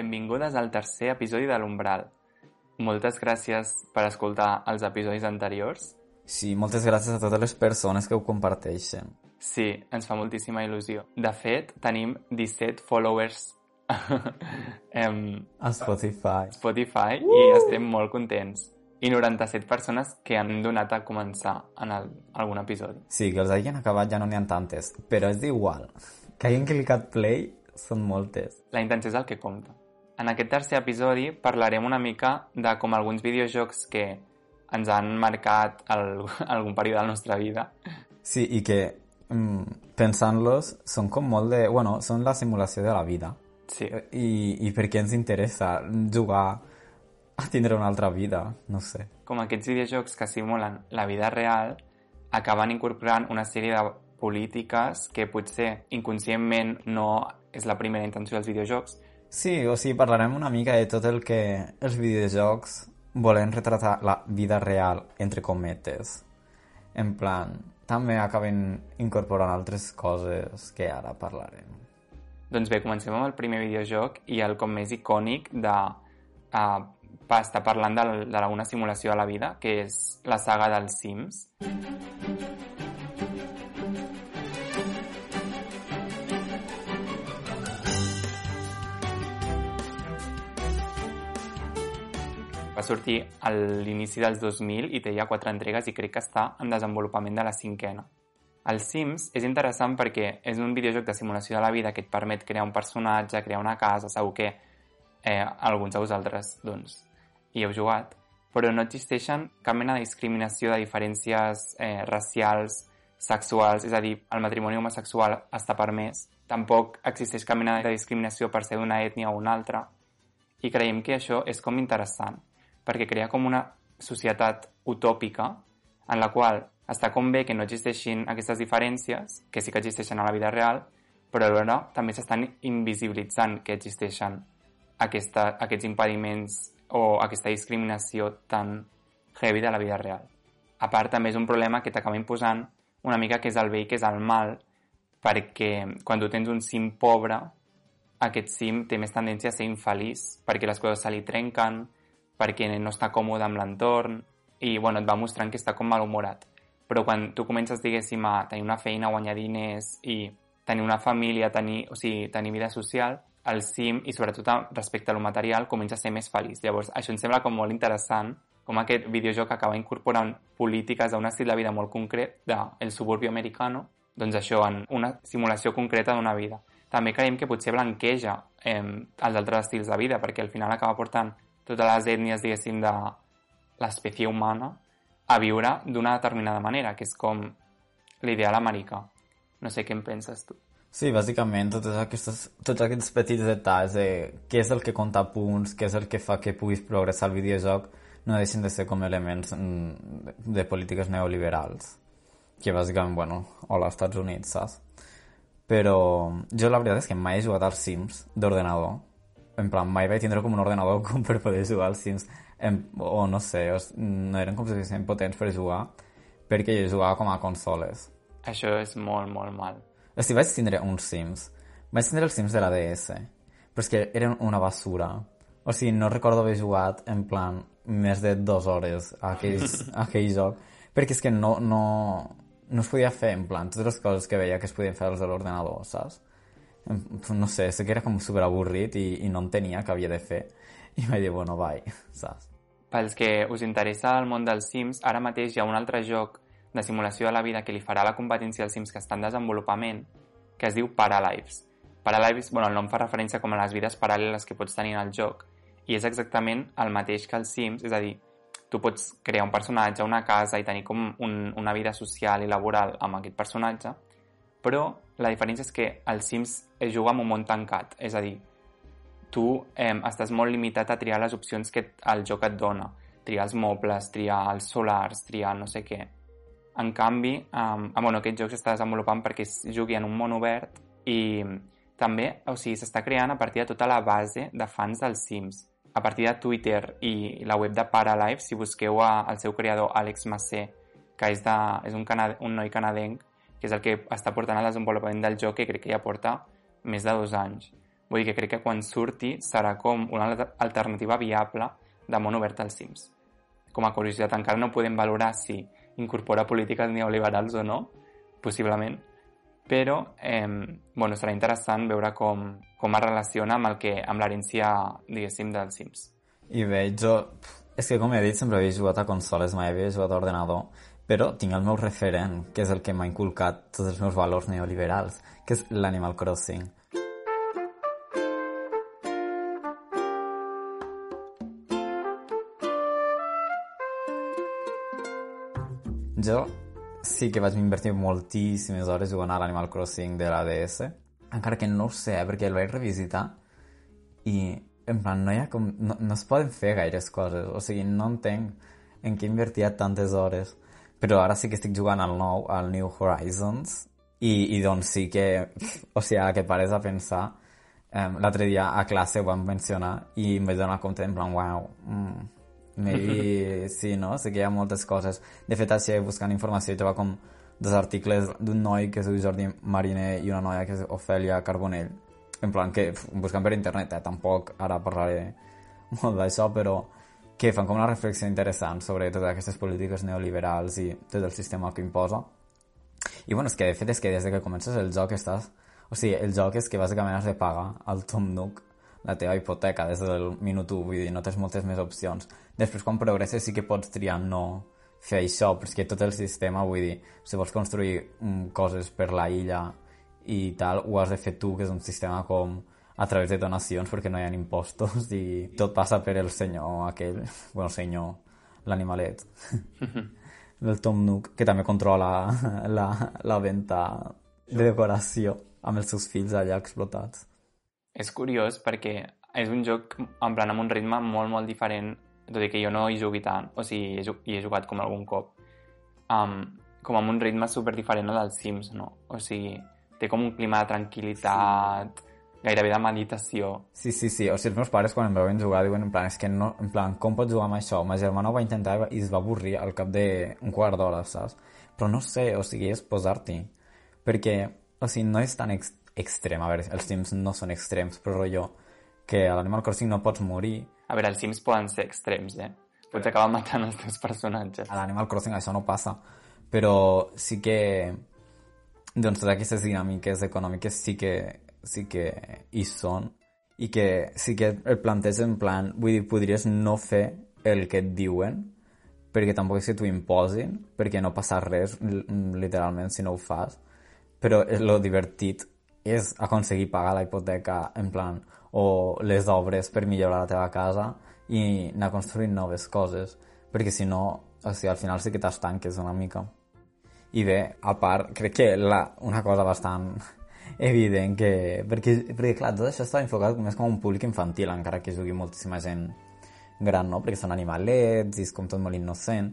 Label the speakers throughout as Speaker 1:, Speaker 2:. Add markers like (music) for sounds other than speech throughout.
Speaker 1: Benvingudes al tercer episodi de l'Umbral. Moltes gràcies per escoltar els episodis anteriors.
Speaker 2: Sí, moltes gràcies a totes les persones que ho comparteixen.
Speaker 1: Sí, ens fa moltíssima il·lusió. De fet, tenim 17 followers (laughs) em,
Speaker 2: A Spotify.
Speaker 1: Spotify uh! i estem molt contents. I 97 persones que han donat a començar en el, algun episodi.
Speaker 2: Sí, que els hagin acabat ja no n'hi ha tantes, però és igual. Que hagin clicat play són moltes.
Speaker 1: La intenció és el que compta. En aquest tercer episodi parlarem una mica de com alguns videojocs que ens han marcat el, (laughs) algun període de la nostra vida.
Speaker 2: Sí, i que mm, pensant-los són com molt de... Bueno, són la simulació de la vida.
Speaker 1: Sí.
Speaker 2: I, i per què ens interessa jugar a tindre una altra vida? No sé.
Speaker 1: Com aquests videojocs que simulen la vida real acaben incorporant una sèrie de polítiques que potser inconscientment no és la primera intenció dels videojocs,
Speaker 2: Sí, o sigui, parlarem una mica de tot el que els videojocs volen retratar la vida real, entre cometes. En plan, també acaben incorporant altres coses que ara parlarem.
Speaker 1: Doncs bé, comencem amb el primer videojoc i el com més icònic de uh, estar parlant de, de una simulació de la vida, que és la saga dels Sims. Va sortir a l'inici dels 2000 i té ja quatre entregues i crec que està en desenvolupament de la cinquena. El Sims és interessant perquè és un videojoc de simulació de la vida que et permet crear un personatge, crear una casa, segur que eh, alguns de vosaltres doncs, hi heu jugat, però no existeixen cap mena de discriminació de diferències eh, racials, sexuals, és a dir, el matrimoni homosexual està permès, tampoc existeix cap mena de discriminació per ser d'una ètnia o una altra, i creiem que això és com interessant, perquè crea com una societat utòpica en la qual està com bé que no existeixin aquestes diferències, que sí que existeixen a la vida real, però alhora també s'estan invisibilitzant que existeixen aquesta, aquests impediments o aquesta discriminació tan heavy de la vida real. A part, també és un problema que t'acaba imposant una mica que és el bé i que és el mal, perquè quan tu tens un sim pobre, aquest sim té més tendència a ser infeliç, perquè les coses se li trenquen, perquè no està còmode amb l'entorn, i bueno, et va mostrant que està com malhumorat. Però quan tu comences, diguéssim, a tenir una feina, guanyar diners i tenir una família, tenir, o sigui, tenir vida social, el sim, i sobretot respecte a lo material, comença a ser més feliç. Llavors, això em sembla com molt interessant, com aquest videojoc acaba incorporant polítiques d'un estil de vida molt concret del suburbi americano, doncs això, en una simulació concreta d'una vida. També creiem que potser blanqueja eh, els altres estils de vida, perquè al final acaba portant totes les ètnies, diguéssim, de l'espècie humana a viure d'una determinada manera, que és com l'ideal americà. No sé què en penses tu.
Speaker 2: Sí, bàsicament totes aquestes, tots aquests petits detalls de què és el que compta punts, què és el que fa que puguis progressar el videojoc, no deixen de ser com elements mm, de polítiques neoliberals. Que bàsicament, bueno, hola, Estats Units, saps? Però jo la veritat és que mai he jugat als Sims d'ordenador. En plan, mai vaig tindre com un ordenador (laughs) com per poder jugar als Sims. En, o no sé, o, no eren com suficient potents per jugar perquè jo jugava com a consoles.
Speaker 1: Això és molt, molt mal.
Speaker 2: O sigui, vaig tindre uns Sims. Vaig tindre els Sims de la DS. Però és que eren una basura. O sigui, no recordo haver jugat en plan més de dues hores a aquell, (laughs) a aquell joc. Perquè és que no, no, no es podia fer en plan totes les coses que veia que es podien fer als de l'ordenador, saps? No sé, sé que era com super avorrit i, i no entenia què havia de fer. I vaig dir, bueno, bye, (laughs) saps?
Speaker 1: Pels que us interessa el món dels Sims, ara mateix hi ha un altre joc de simulació de la vida que li farà la competència als Sims que està en desenvolupament, que es diu Paralives. Paralives, bueno, el nom fa referència com a les vides paral·leles que pots tenir en el joc, i és exactament el mateix que els Sims, és a dir, tu pots crear un personatge, una casa i tenir com un, una vida social i laboral amb aquest personatge, però la diferència és que el Sims es juga amb un món tancat, és a dir, tu eh, estàs molt limitat a triar les opcions que el joc et dona. Triar els mobles, triar els solars, triar no sé què. En canvi, eh, bueno, aquest joc s'està desenvolupant perquè es jugui en un món obert i també, o sigui, s'està creant a partir de tota la base de fans dels Sims. A partir de Twitter i la web de Paralife, si busqueu al seu creador Àlex Massé, que és, de, és un, canad un noi canadenc, que és el que està portant el desenvolupament del joc, que crec que ja porta més de dos anys. Vull dir que crec que quan surti serà com una alternativa viable de món obert als Sims. Com a curiositat, encara no podem valorar si incorpora polítiques neoliberals o no, possiblement, però eh, bueno, serà interessant veure com, com es relaciona amb el que amb l'herència, diguéssim, dels Sims.
Speaker 2: I bé, jo... És que, com he dit, sempre havia jugat a consoles, mai havia jugat a ordenador, però tinc el meu referent, que és el que m'ha inculcat tots els meus valors neoliberals, que és l'Animal Crossing. Jo sí que vaig invertir moltíssimes hores jugant a l'Animal Crossing de la DS, encara que no ho sé, eh, perquè el vaig revisitar i en plan, no, hi ha com, no, no es poden fer gaires coses, o sigui, no entenc en què invertia tantes hores, però ara sí que estic jugant al nou, al New Horizons, i, i doncs sí que, (laughs) o sigui, ara que pares a pensar, um, l'altre dia a classe ho vam mencionar i em vaig donar compte en plan, uau, mm, Maybe, (laughs) sí, no? Sí que hi ha moltes coses. De fet, així, buscant informació, hi trobo com dos articles d'un noi que es diu Jordi Mariner i una noia que és Ofèlia Carbonell. En plan, que buscant per internet, eh? tampoc ara parlaré (laughs) molt d'això, però que fan com una reflexió interessant sobre totes aquestes polítiques neoliberals i tot el sistema que imposa. I bueno, és que de fet és que des de que comences el joc estàs... O sigui, el joc és que bàsicament has de pagar al Tom Nook la teva hipoteca des del minut 1, vull dir, no tens moltes més opcions. Després, quan progresses, sí que pots triar no fer això, però és que tot el sistema, vull dir, si vols construir um, coses per la illa i tal, ho has de fer tu, que és un sistema com a través de donacions, perquè no hi ha impostos i tot passa per el senyor aquell, bueno, senyor, l'animalet (laughs) del Tom Nook, que també controla la, la venda de decoració amb els seus fills allà explotats.
Speaker 1: És curiós perquè és un joc en plan amb un ritme molt, molt diferent tot i que jo no hi jugui tant, o sigui, hi he jugat com algun cop, um, com amb un ritme super diferent al dels Sims, no? O sigui, té com un clima de tranquil·litat, sí. Gairebé de meditació.
Speaker 2: Sí, sí, sí. O sigui, els meus pares quan em veuen jugar diuen en plan, és que no, en plan, com pots jugar amb això? Ma germana ho va intentar i es va avorrir al cap d'un quart d'hora, saps? Però no sé, o sigui, és posar-t'hi. Perquè, o sigui, no és tan ex extrem. A veure, els Sims no són extrems, però jo que a l'Animal Crossing no pots morir,
Speaker 1: a veure, els Sims poden ser extrems, eh? Pots acabar matant els teus personatges.
Speaker 2: A l'Animal Crossing això no passa, però sí que doncs totes aquestes dinàmiques econòmiques sí que, sí que hi són i que sí que el planteges en plan, vull dir, podries no fer el que et diuen perquè tampoc és que t'ho imposin, perquè no passa res literalment si no ho fas, però lo divertit és aconseguir pagar la hipoteca en plan, o les obres per millorar la teva casa i anar construint noves coses, perquè si no, o sigui, al final sí que t'estanques una mica. I bé, a part, crec que la, una cosa bastant evident que... Perquè, perquè clar, tot això està enfocat més com un públic infantil, encara que jugui moltíssima gent gran, no? Perquè són animalets i és com tot molt innocent.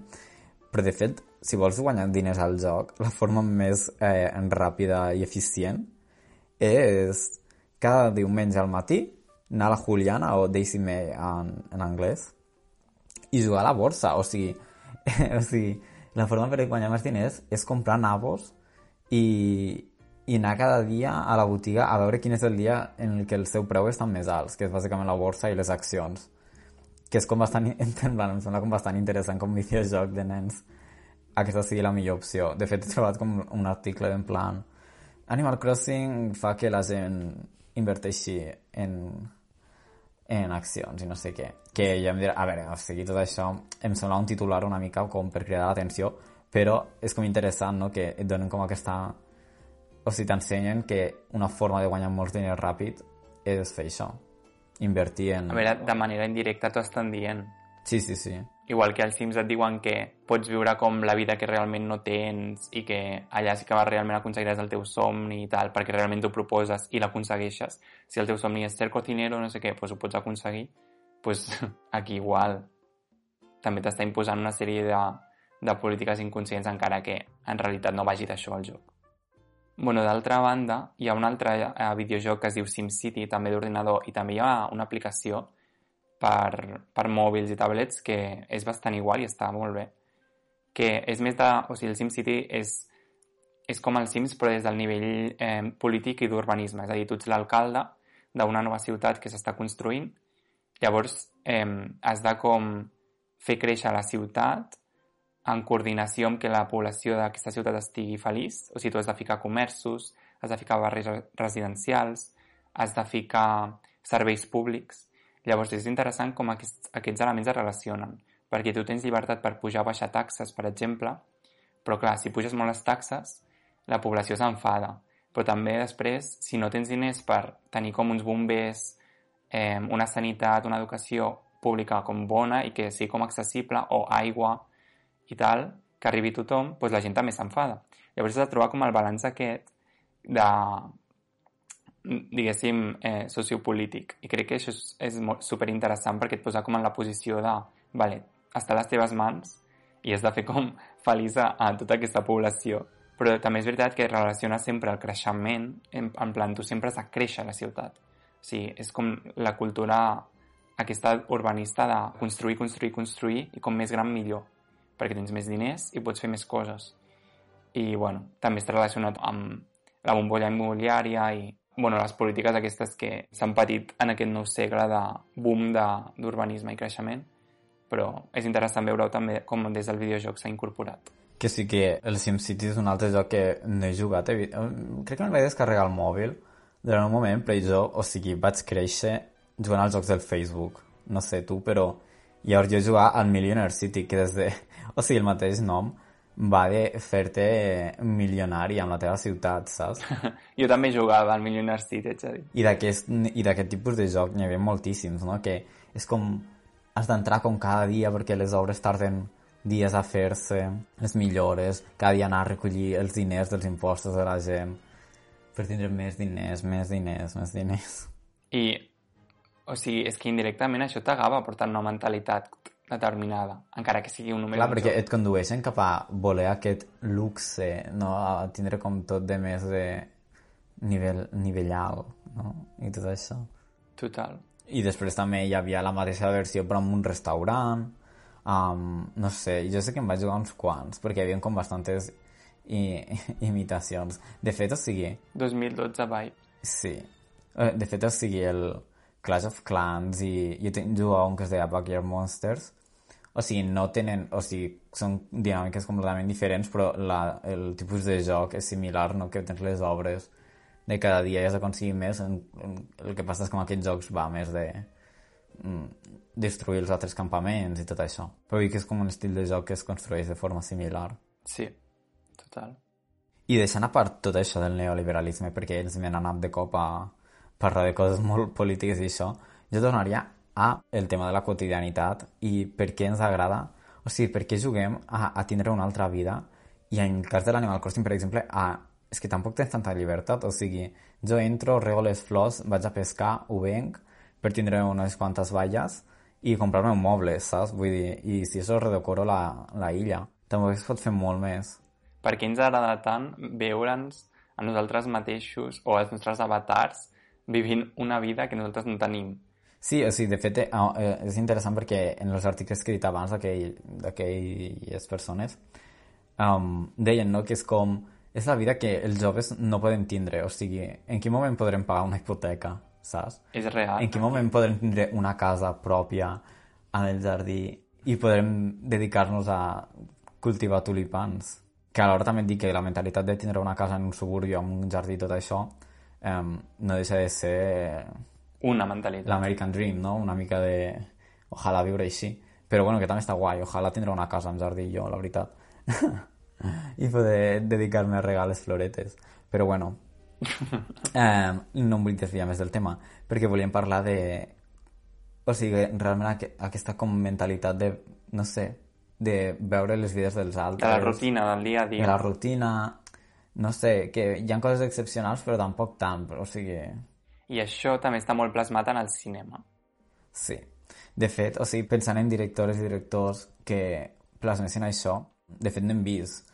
Speaker 2: Però, de fet, si vols guanyar diners al joc, la forma més eh, ràpida i eficient és cada diumenge al matí anar a la Juliana o Daisy May en, en anglès i jugar a la borsa, o sigui, (laughs) o sigui la forma per guanyar més diners és comprar nabos i, i anar cada dia a la botiga a veure quin és el dia en el que el seu preu estan més alts, que és bàsicament la borsa i les accions que és com bastant, (laughs) en plan, em sembla com bastant interessant com videojoc de nens aquesta sigui la millor opció. De fet, he trobat com un article en plan Animal Crossing fa que la gent inverteixi en, en accions i no sé què. Que ja em dirà, a veure, o sigui, tot això em sembla un titular una mica com per cridar l'atenció, però és com interessant, no?, que et donen com aquesta... O sigui, t'ensenyen que una forma de guanyar molts diners ràpid és fer això. Invertir en...
Speaker 1: A veure, de manera indirecta t'ho estan dient.
Speaker 2: Sí, sí, sí.
Speaker 1: Igual que als Sims et diuen que pots viure com la vida que realment no tens i que allà sí que realment aconseguiràs el teu somni i tal, perquè realment t'ho proposes i l'aconsegueixes. Si el teu somni és ser cocinero, no sé què, doncs ho pots aconseguir. Doncs (laughs) aquí igual. També t'està imposant una sèrie de, de polítiques inconscients encara que en realitat no vagi d'això al joc. Bueno, d'altra banda, hi ha un altre eh, videojoc que es diu SimCity, també d'ordinador, i també hi ha una aplicació per, per mòbils i tablets que és bastant igual i està molt bé. Que és més de... O sigui, el SimCity és, és com el Sims però des del nivell eh, polític i d'urbanisme. És a dir, tu ets l'alcalde d'una nova ciutat que s'està construint, llavors eh, has de com fer créixer la ciutat en coordinació amb que la població d'aquesta ciutat estigui feliç. O sigui, tu has de ficar comerços, has de ficar barris residencials, has de ficar serveis públics Llavors és interessant com aquests, aquests elements es relacionen, perquè tu tens llibertat per pujar o baixar taxes, per exemple, però clar, si puges molt les taxes, la població s'enfada. Però també després, si no tens diners per tenir com uns bombers, eh, una sanitat, una educació pública com bona i que sigui com accessible, o aigua i tal, que arribi tothom, doncs la gent també s'enfada. Llavors has de trobar com el balanç aquest de diguéssim, eh, sociopolític. I crec que això és, és molt, superinteressant perquè et posa com en la posició de, vale, està a les teves mans i has de fer com feliç a, a tota aquesta població. Però també és veritat que relaciona sempre el creixement, en, en plan, tu sempre has de créixer a la ciutat. O sigui, és com la cultura aquesta urbanista de construir, construir, construir i com més gran millor, perquè tens més diners i pots fer més coses. I, bueno, també està relacionat amb la bombolla immobiliària i bueno, les polítiques aquestes que s'han patit en aquest nou segle de boom d'urbanisme i creixement, però és interessant veure també com des del videojoc s'ha incorporat.
Speaker 2: Que sí que el SimCity és un altre joc que no he jugat. He... Crec que me'l vaig descarregar al mòbil durant un moment, però jo, o sigui, vaig créixer jugant als jocs del Facebook. No sé tu, però llavors jo jugava al Millionaire City, que des de... (laughs) O sigui, el mateix nom, va de fer-te milionari amb la teva ciutat, saps? (laughs)
Speaker 1: jo també jugava al Millionaire City, ets a dir.
Speaker 2: I d'aquest tipus de joc n'hi havia moltíssims, no? Que és com... Has d'entrar com cada dia perquè les obres tarden dies a fer-se, les millores, cada dia anar a recollir els diners dels impostos de la gent per tindre més diners, més diners, més diners.
Speaker 1: I, o sigui, és que indirectament això t'agava portant una mentalitat determinada, encara que sigui un número...
Speaker 2: Clar, perquè et condueixen cap a voler aquest luxe, no? a tindre com tot de més de nivell, nivell alt, no? I tot això.
Speaker 1: Total.
Speaker 2: I després també hi havia la mateixa versió però en un restaurant, um, no sé, jo sé que em vaig jugar uns quants, perquè hi havia com bastantes i, (laughs) imitacions. De fet, o sigui...
Speaker 1: 2012 Vibe.
Speaker 2: Sí. Eh, de fet, o sigui, el Clash of Clans i jo jugava un que es deia Backyard Monsters, o sigui, no tenen, o sigui, són dinàmiques completament diferents, però la, el tipus de joc és similar, no? Que tens les obres de cada dia i has d'aconseguir més. En, en, el que passa és que en aquests jocs va més de mm, destruir els altres campaments i tot això. Però vull que és com un estil de joc que es construeix de forma similar.
Speaker 1: Sí, total.
Speaker 2: I deixant a part tot això del neoliberalisme, perquè ells m'han anat de cop a parlar de coses molt polítiques i això, jo tornaria a el tema de la quotidianitat i per què ens agrada, o sigui, per què juguem a, a tindre una altra vida i en el cas de l'Animal Crossing, per exemple, a, és que tampoc tens tanta llibertat, o sigui, jo entro, rego les flors, vaig a pescar, ho venc, per tindre unes quantes valles i comprar-me un moble, saps? Vull dir, i si això redecoro la, la illa, també es pot fer molt més.
Speaker 1: Per què ens agrada tant veure'ns a nosaltres mateixos o als nostres avatars vivint una vida que nosaltres no tenim?
Speaker 2: Sí, o sigui, de fet, eh, eh, és interessant perquè en els articles que he dit abans d'aquelles persones um, deien no, que és com és la vida que els joves no poden tindre, o sigui, en quin moment podrem pagar una hipoteca, saps?
Speaker 1: És real.
Speaker 2: En quin moment podrem tindre una casa pròpia en el jardí i podrem dedicar-nos a cultivar tulipans? Que alhora també et dic que la mentalitat de tindre una casa en un suburbi o en un jardí i tot això um, no deixa de ser
Speaker 1: una mentalitat.
Speaker 2: L'American Dream, no? Una mica de... Ojalà viure així. Però bueno, que també està guai. Ojalà tindre una casa amb jardí jo, la veritat. (laughs) I poder dedicar-me a regar les floretes. Però bueno, (laughs) eh, no em vull desviar més del tema, perquè volíem parlar de o sigui, realment aqu aquesta com mentalitat de, no sé, de veure les vides dels altres.
Speaker 1: De la rutina, del dia a dia.
Speaker 2: De la rutina, no sé, que hi ha coses excepcionals però tampoc tant, o sigui...
Speaker 1: I això també està molt plasmat en el cinema.
Speaker 2: Sí. De fet, o sigui, pensant en directores i directors que plasmessin això, de fet n'hem vist.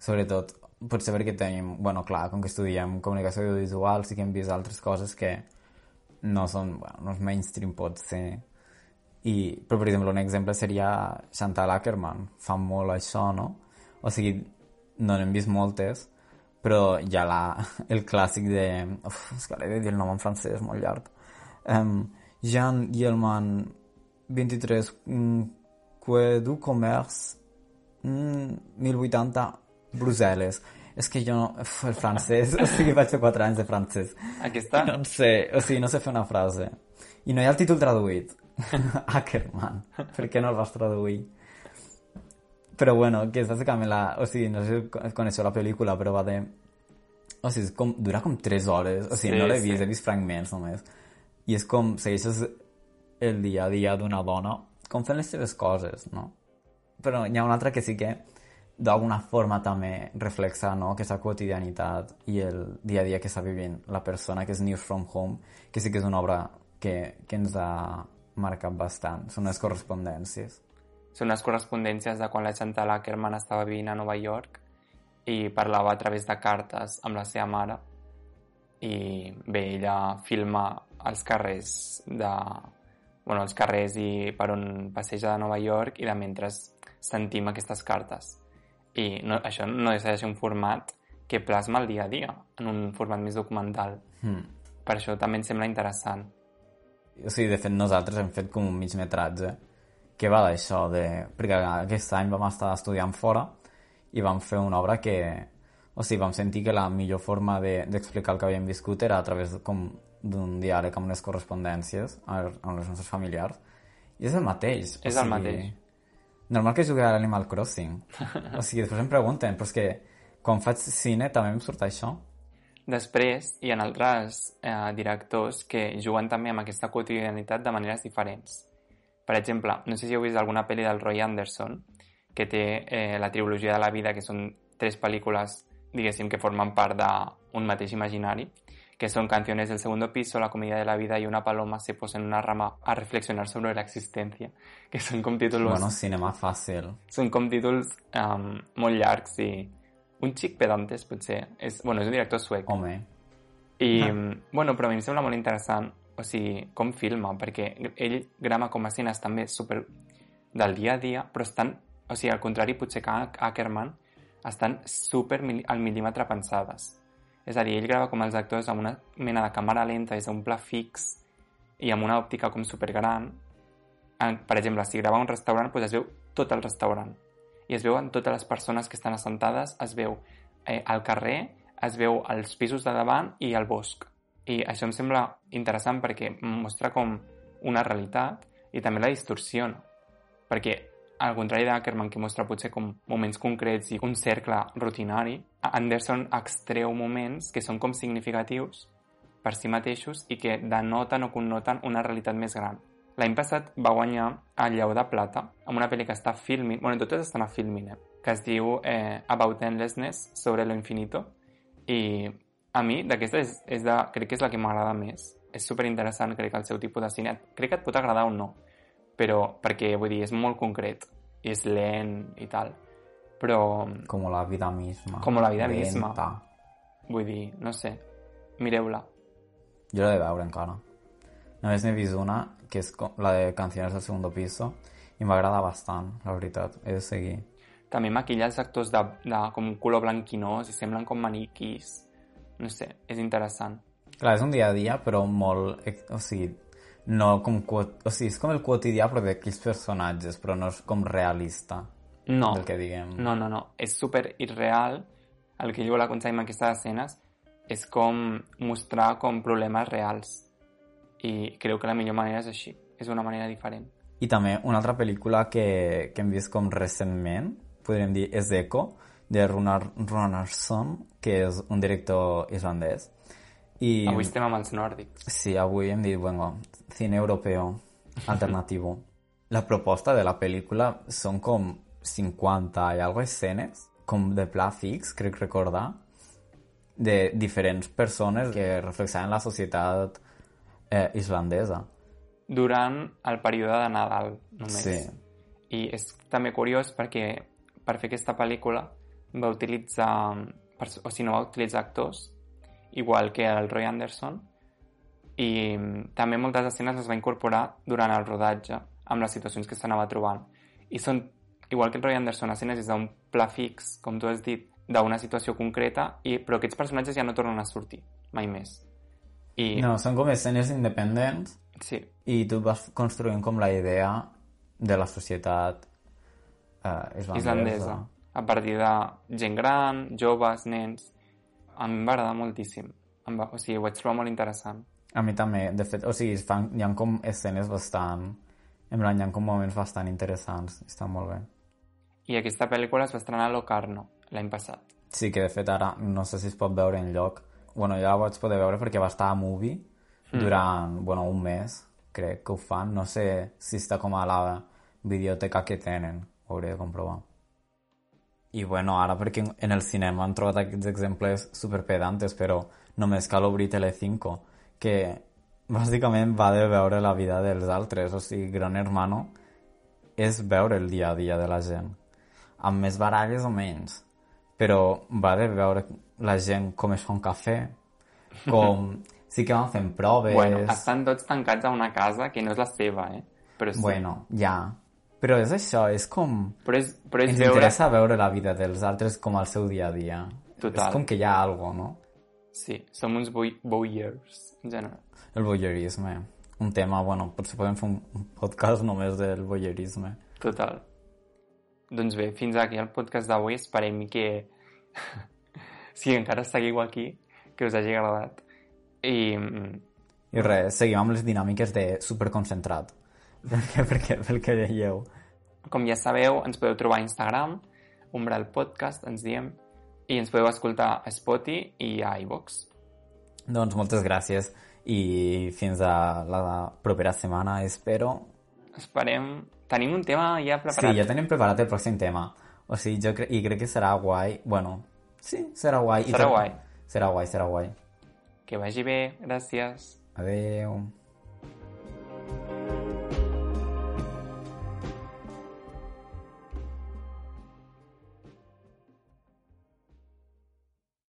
Speaker 2: Sobretot, potser perquè tenim, bueno, clar, com que estudiem comunicació audiovisual, sí que hem vist altres coses que no són, bueno, no és mainstream pot ser. I, però, per exemple, un exemple seria Chantal Ackerman. Fa molt això, no? O sigui, no n'hem vist moltes, però hi ha la, el clàssic de... Uf, és que l'he de dir el nom en francès, és molt llarg. Um, Jean Yelman, 23, mm, Quai du Commerce, mm, 1080, Brussel·les. És que jo no... Uf, el francès, (laughs) o sigui, vaig fer 4 anys de francès.
Speaker 1: Aquesta?
Speaker 2: No en sé, o sigui, no sé fer una frase. I no hi ha el títol traduït. (laughs) Ackerman. Per què no el vas traduir? Però bueno, que és bàsicament la... O sigui, no sé si coneixeu la pel·lícula, però va de... O sigui, és com, dura com 3 hores. O sigui,
Speaker 1: Sí,
Speaker 2: no l'he vist,
Speaker 1: sí.
Speaker 2: he vist fragments només. I és com, segueixes el dia a dia d'una dona com fent les seves coses, no? Però hi ha una altra que sí que d'alguna forma també reflexa no? aquesta quotidianitat i el dia a dia que està vivint la persona, que és News from Home, que sí que és una obra que, que ens ha marcat bastant. Són les correspondències.
Speaker 1: Són unes correspondències de quan la Chantal Ackerman estava vivint a Nova York i parlava a través de cartes amb la seva mare i bé, ella filma els carrers de... Bueno, els carrers i per on passeja de Nova York i de mentre sentim aquestes cartes. I no, això no deixa de ser un format que plasma el dia a dia, en un format més documental.
Speaker 2: Hmm.
Speaker 1: Per això també em sembla interessant.
Speaker 2: O sigui, de fet, nosaltres hem fet com un mig metratge que va d'això, de... perquè aquest any vam estar estudiant fora i vam fer una obra que... O sigui, vam sentir que la millor forma de- d'explicar de, el que havíem viscut era a través d'un diàleg amb les correspondències amb, els nostres familiars. I és el mateix. o
Speaker 1: És el mateix.
Speaker 2: Normal que jugui a l'Animal Crossing. o sigui, després em pregunten, però és que quan faig cine també em surt això.
Speaker 1: Després, hi ha altres eh, directors que juguen també amb aquesta quotidianitat de maneres diferents. Per exemple, no sé si heu vist alguna pel·li del Roy Anderson, que té eh, la trilogia de la vida, que són tres pel·lícules, diguéssim, que formen part d'un mateix imaginari, que son Canciones del segundo piso, La comedia de la vida y Una paloma se posa en una rama a reflexionar sobre la existència, que són com títols,
Speaker 2: Bueno, cinema fàcil.
Speaker 1: són com títols um, molt llargs i un xic pedantes, potser. És, bueno, és un director suec.
Speaker 2: Home,
Speaker 1: I,
Speaker 2: Ah.
Speaker 1: bueno, però a mi em sembla molt interessant, o sigui, com filma, perquè ell grama com a escenes també super del dia a dia, però estan, o sigui, al contrari, potser que Ackerman, estan super al mil·límetre pensades. És a dir, ell grava com els actors amb una mena de càmera lenta des d'un pla fix i amb una òptica com supergran. Per exemple, si grava un restaurant, doncs es veu tot el restaurant. I es veuen totes les persones que estan assentades, es veu eh, al carrer, es veu els pisos de davant i el bosc. I això em sembla interessant perquè mostra com una realitat i també la distorsiona. Perquè, al contrari d'Ackerman, que mostra potser com moments concrets i un cercle rutinari, Anderson extreu moments que són com significatius per si mateixos i que denoten o connoten una realitat més gran. L'any passat va guanyar el Lleó de Plata amb una pel·li que està filming, bueno, totes estan a filming, eh? que es diu eh, About Endlessness, sobre lo infinito, i a mi d'aquesta és, és de, crec que és la que m'agrada més. És super interessant, crec, el seu tipus de cine. Crec que et pot agradar o no, però perquè, vull dir, és molt concret, és lent i tal. Però,
Speaker 2: com la vida misma.
Speaker 1: Com la vida
Speaker 2: Lenta.
Speaker 1: misma. vull dir, no sé, mireu-la.
Speaker 2: Jo l'he de veure encara. Només n'he vist una, que és la de Canciones del segundo piso, i m'agrada bastant, la veritat. He de seguir.
Speaker 1: També maquilla els actors de, de com color blanquinós i semblen com maniquís. No sé, és interessant.
Speaker 2: Clar, és un dia a dia, però molt... ex- O sigui, no com... O sigui, és com el quotidià, però d'aquells personatges, però no és com realista,
Speaker 1: No,
Speaker 2: del que diguem.
Speaker 1: no, no, no. És super irreal. El que jo vol aconseguir amb aquestes escenes és com mostrar com problemes reals. I creu que la millor manera és així. És una manera diferent.
Speaker 2: I també una altra pel·lícula que, que hem vist com recentment, podríem dir, és Echo, de Runar Runarsson, que és un director islandès. I,
Speaker 1: Avui estem amb els nòrdics.
Speaker 2: Sí, avui hem dit, bueno, cine europeu. alternativo. La proposta de la pel·lícula són com 50 i algo escenes, com de pla fix, crec recordar, de diferents persones que reflexaven la societat eh, islandesa.
Speaker 1: Durant el període de Nadal, només.
Speaker 2: Sí.
Speaker 1: I és també curiós perquè per fer aquesta pel·lícula va utilitzar, o sigui, no va utilitzar actors, igual que el Roy Anderson, i també moltes escenes les va incorporar durant el rodatge amb les situacions que s'anava trobant. I són, igual que el Roy Anderson, escenes des d'un pla fix, com tu has dit, d'una situació concreta, i, però aquests personatges ja no tornen a sortir, mai més. I,
Speaker 2: No, són com escenes independents
Speaker 1: sí,
Speaker 2: i tu vas construint com la idea de la societat eh, islandesa.
Speaker 1: islandesa. A partir de gent gran, joves, nens... A mi em va agradar moltíssim. Em va, o sigui, ho vaig trobar molt interessant.
Speaker 2: A mi també, de fet, o sigui, fan, hi ha com escenes bastant... En plan, hi ha com moments bastant interessants, està molt bé.
Speaker 1: I aquesta pel·lícula es va estrenar a Locarno l'any passat.
Speaker 2: Sí, que de fet ara no sé si es pot veure en lloc. Bueno, ja la vaig poder veure perquè va estar a Movie durant, bueno, un mes, crec que ho fan. No sé si està com a la biblioteca que tenen, ho hauré de comprovar. I bueno, ara perquè en el cinema han trobat aquests exemples superpedantes, però només cal obrir Telecinco, que bàsicament va de veure la vida dels altres, o sigui, Gran Hermano és veure el dia a dia de la gent, amb més baralles o menys, però va de veure la gent com es fa un cafè, com... sí que van fent proves...
Speaker 1: Bueno, estan tots tancats a una casa que no és la seva, eh? Però sí.
Speaker 2: Bueno, ja. Però és això, és com...
Speaker 1: Però és, però és
Speaker 2: Ens
Speaker 1: veure...
Speaker 2: interessa veure la vida dels altres com al seu dia a dia.
Speaker 1: Total.
Speaker 2: És com que hi ha algo, no?
Speaker 1: Sí, som uns voy- voyeurs, en general.
Speaker 2: El voyeurisme. Un tema, bueno, potser podem fer un un podcast només del voyeurisme.
Speaker 1: Total. Doncs bé, fins aquí el podcast d'avui. Esperem que, (laughs) si encara seguiu aquí, que us hagi agradat. I mm,
Speaker 2: I res, seguim amb les dinàmiques de superconcentrat. Perquè, perquè, dèieu.
Speaker 1: com ja sabeu, ens podeu trobar a Instagram, Umbral Podcast, ens diem, i ens podeu escoltar a Spotify i a iVox.
Speaker 2: Doncs moltes gràcies i fins a la propera setmana, espero.
Speaker 1: Esperem... Tenim un tema ja
Speaker 2: Sí,
Speaker 1: preparat.
Speaker 2: ja tenim preparat el pròxim tema. O sigui, jo cre i crec que serà guai. Bueno, sí, serà guai. I
Speaker 1: Serà
Speaker 2: tot-
Speaker 1: guai.
Speaker 2: Serà guai, serà guai.
Speaker 1: Que vagi bé, gràcies.
Speaker 2: Adeu.